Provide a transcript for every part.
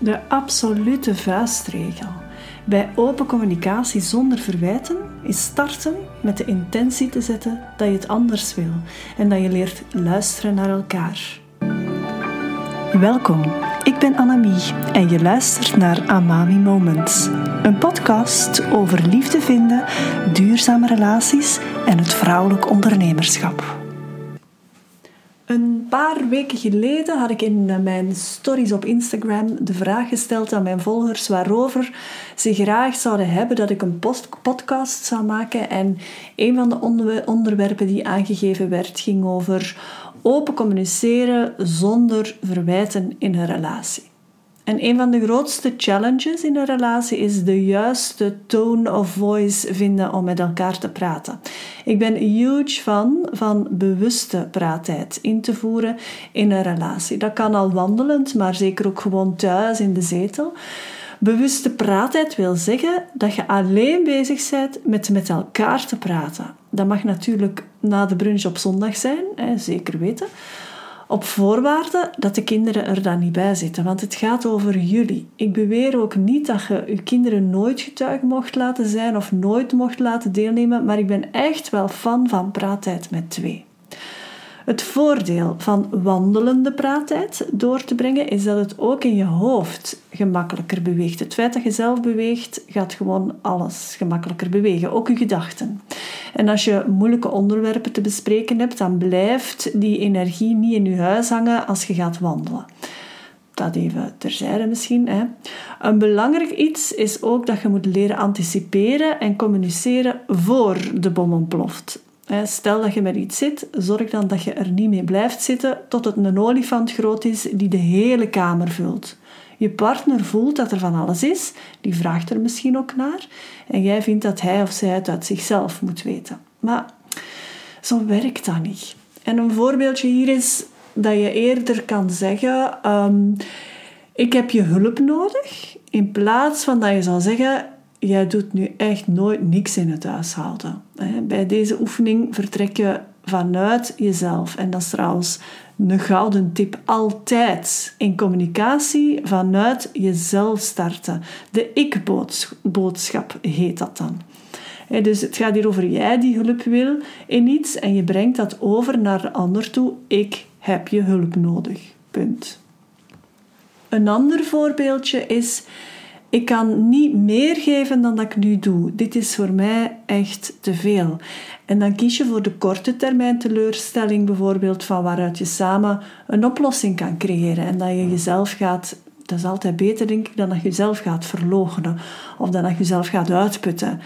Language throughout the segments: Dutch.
De absolute vuistregel bij open communicatie zonder verwijten is starten met de intentie te zetten dat je het anders wil en dat je leert luisteren naar elkaar. Welkom, ik ben Annemie en je luistert naar Amami Moments, een podcast over liefde vinden, duurzame relaties en het vrouwelijk ondernemerschap. Een paar weken geleden had ik in mijn stories op Instagram de vraag gesteld aan mijn volgers waarover ze graag zouden hebben dat ik een podcast zou maken. En een van de onderwerpen die aangegeven werd ging over open communiceren zonder verwijten in een relatie. En een van de grootste challenges in een relatie is de juiste tone of voice vinden om met elkaar te praten. Ik ben huge fan van bewuste praattijd in te voeren in een relatie. Dat kan al wandelend, maar zeker ook gewoon thuis in de zetel. Bewuste praattijd wil zeggen dat je alleen bezig bent met met elkaar te praten. Dat mag natuurlijk na de brunch op zondag zijn, zeker weten. Op voorwaarde dat de kinderen er dan niet bij zitten, want het gaat over jullie. Ik beweer ook niet dat je je kinderen nooit getuige mocht laten zijn of nooit mocht laten deelnemen, maar ik ben echt wel fan van praattijd met twee. Het voordeel van wandelende praattijd door te brengen is dat het ook in je hoofd gemakkelijker beweegt. Het feit dat je zelf beweegt, gaat gewoon alles gemakkelijker bewegen, ook je gedachten. En als je moeilijke onderwerpen te bespreken hebt, dan blijft die energie niet in je huis hangen als je gaat wandelen. Dat even terzijde misschien. Hè. Een belangrijk iets is ook dat je moet leren anticiperen en communiceren voor de bom ontploft. Stel dat je met iets zit, zorg dan dat je er niet mee blijft zitten tot het een olifant groot is die de hele kamer vult. Je partner voelt dat er van alles is, die vraagt er misschien ook naar en jij vindt dat hij of zij het uit zichzelf moet weten. Maar zo werkt dat niet. En een voorbeeldje hier is dat je eerder kan zeggen: ehm, Ik heb je hulp nodig, in plaats van dat je zou zeggen: jij doet nu echt nooit niks in het huishouden. Bij deze oefening vertrek je vanuit jezelf. En dat is trouwens een gouden tip altijd. In communicatie vanuit jezelf starten. De ik-boodschap heet dat dan. Dus het gaat hier over jij die hulp wil in iets en je brengt dat over naar de ander toe. Ik heb je hulp nodig. Punt. Een ander voorbeeldje is ik kan niet meer geven dan dat ik nu doe. Dit is voor mij echt te veel. En dan kies je voor de korte termijn teleurstelling, bijvoorbeeld van waaruit je samen een oplossing kan creëren. En dat je jezelf gaat, dat is altijd beter denk ik, dan dat je jezelf gaat verloochenen of dan dat je jezelf gaat uitputten.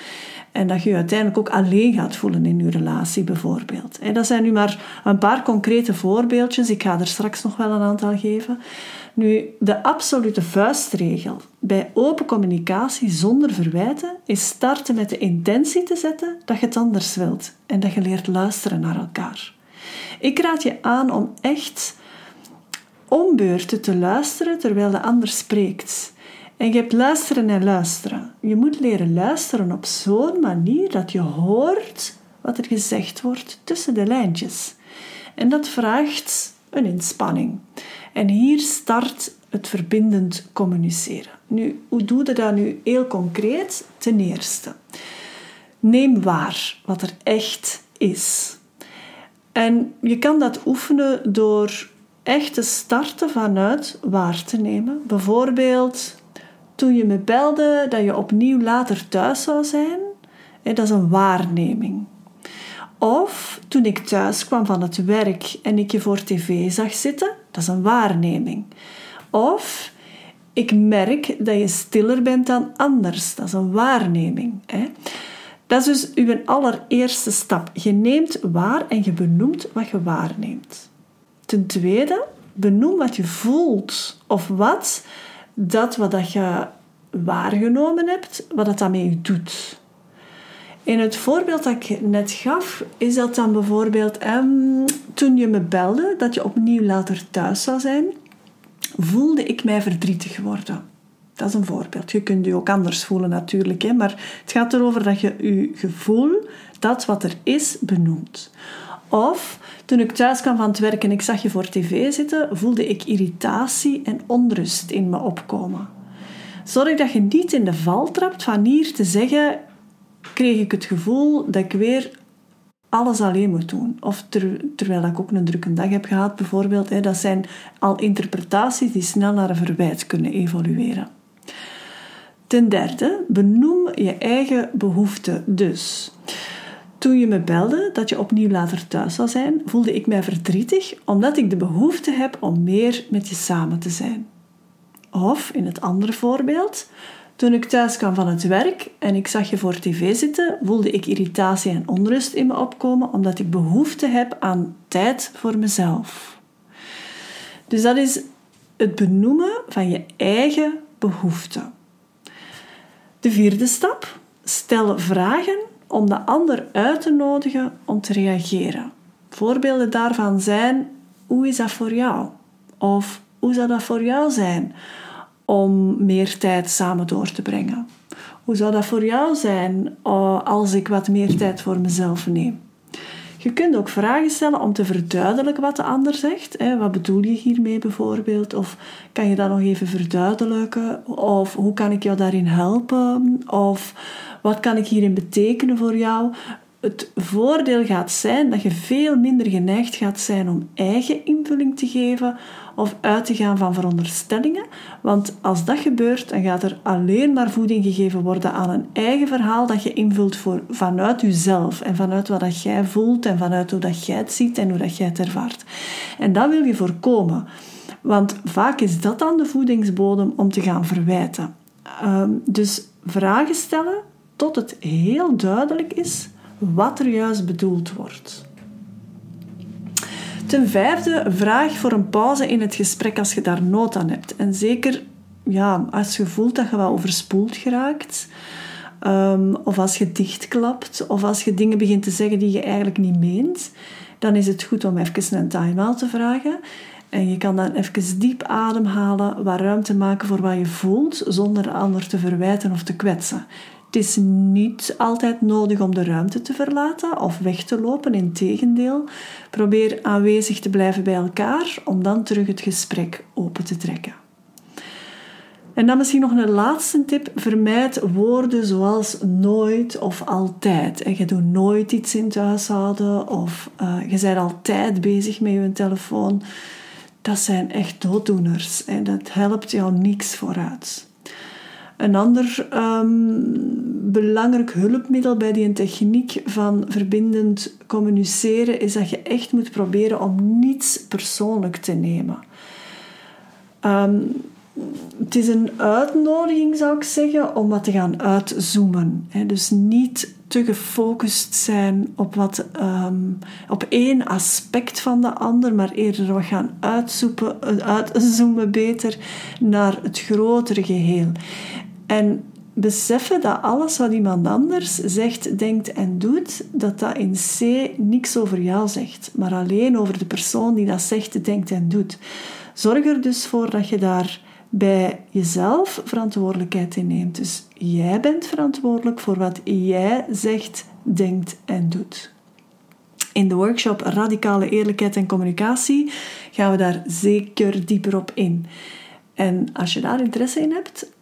En dat je je uiteindelijk ook alleen gaat voelen in je relatie, bijvoorbeeld. En dat zijn nu maar een paar concrete voorbeeldjes. Ik ga er straks nog wel een aantal geven. Nu, de absolute vuistregel bij open communicatie zonder verwijten is starten met de intentie te zetten dat je het anders wilt en dat je leert luisteren naar elkaar. Ik raad je aan om echt ombeurten te luisteren terwijl de ander spreekt. En je hebt luisteren en luisteren. Je moet leren luisteren op zo'n manier dat je hoort wat er gezegd wordt tussen de lijntjes. En dat vraagt een inspanning. En hier start het verbindend communiceren. Nu, hoe doe je dat nu heel concreet? Ten eerste, neem waar wat er echt is. En je kan dat oefenen door echt te starten vanuit waar te nemen. Bijvoorbeeld, toen je me belde dat je opnieuw later thuis zou zijn, dat is een waarneming. Of toen ik thuis kwam van het werk en ik je voor tv zag zitten, dat is een waarneming. Of ik merk dat je stiller bent dan anders, dat is een waarneming. Dat is dus uw allereerste stap. Je neemt waar en je benoemt wat je waarneemt. Ten tweede, benoem wat je voelt of wat dat wat dat je waargenomen hebt, wat dat daarmee je doet. In het voorbeeld dat ik net gaf, is dat dan bijvoorbeeld um, toen je me belde dat je opnieuw later thuis zou zijn, voelde ik mij verdrietig worden. Dat is een voorbeeld. Je kunt je ook anders voelen natuurlijk, hè? maar het gaat erover dat je je gevoel, dat wat er is, benoemt. Of toen ik thuis kwam van het werk en ik zag je voor tv zitten, voelde ik irritatie en onrust in me opkomen. Zorg dat je niet in de val trapt van hier te zeggen, kreeg ik het gevoel dat ik weer alles alleen moet doen. Of terwijl ik ook een drukke dag heb gehad, bijvoorbeeld. Hè, dat zijn al interpretaties die snel naar een verwijt kunnen evolueren. Ten derde, benoem je eigen behoeften dus. Toen je me belde dat je opnieuw later thuis zou zijn, voelde ik mij verdrietig omdat ik de behoefte heb om meer met je samen te zijn. Of in het andere voorbeeld, toen ik thuis kwam van het werk en ik zag je voor tv zitten, voelde ik irritatie en onrust in me opkomen omdat ik behoefte heb aan tijd voor mezelf. Dus dat is het benoemen van je eigen behoeften. De vierde stap: stel vragen om de ander uit te nodigen om te reageren. Voorbeelden daarvan zijn: hoe is dat voor jou? Of hoe zou dat voor jou zijn? om meer tijd samen door te brengen? Hoe zou dat voor jou zijn uh, als ik wat meer tijd voor mezelf neem? Je kunt ook vragen stellen om te verduidelijken wat de ander zegt. Wat bedoel je hiermee bijvoorbeeld? Of kan je dat nog even verduidelijken? Of hoe kan ik jou daarin helpen? Of wat kan ik hierin betekenen voor jou? Het voordeel gaat zijn dat je veel minder geneigd gaat zijn om eigen invulling te geven of uit te gaan van veronderstellingen. Want als dat gebeurt, dan gaat er alleen maar voeding gegeven worden aan een eigen verhaal dat je invult voor, vanuit jezelf en vanuit wat dat jij voelt en vanuit hoe dat jij het ziet en hoe dat jij het ervaart. En dat wil je voorkomen. Want vaak is dat dan de voedingsbodem om te gaan verwijten. Ehm, dus vragen stellen tot het heel duidelijk is wat er juist bedoeld wordt. Ten vijfde, vraag voor een pauze in het gesprek als je daar nood aan hebt. En zeker ja, als je voelt dat je wel overspoeld geraakt, um, of als je dichtklapt, of als je dingen begint te zeggen die je eigenlijk niet meent, dan is het goed om even een time-out te vragen. En je kan dan even diep ademhalen, wat ruimte maken voor wat je voelt, zonder de ander te verwijten of te kwetsen. Het is niet altijd nodig om de ruimte te verlaten of weg te lopen. Integendeel, probeer aanwezig te blijven bij elkaar om dan terug het gesprek open te trekken. En dan misschien nog een laatste tip. Vermijd woorden zoals nooit of altijd. En je doet nooit iets in het huishouden of uh, je bent altijd bezig met je telefoon. Dat zijn echt dooddoeners en dat helpt jou niks vooruit. Een ander um, belangrijk hulpmiddel bij die techniek van verbindend communiceren is dat je echt moet proberen om niets persoonlijk te nemen. Ehm, het is een uitnodiging, zou ik zeggen, om wat te gaan uitzoomen. Dus niet te gefocust zijn op, wat, ehm, op één aspect van de ander, maar eerder wat gaan uitzoomen beter naar het grotere geheel. En beseffen dat alles wat iemand anders zegt, denkt en doet, dat dat in C niks over jou zegt, maar alleen over de persoon die dat zegt, denkt en doet. Zorg er dus voor dat je daar bij jezelf verantwoordelijkheid in neemt. Dus jij bent verantwoordelijk voor wat jij zegt, denkt en doet. In de workshop Radicale Eerlijkheid en Communicatie gaan we daar zeker dieper op in. En als je daar interesse in hebt,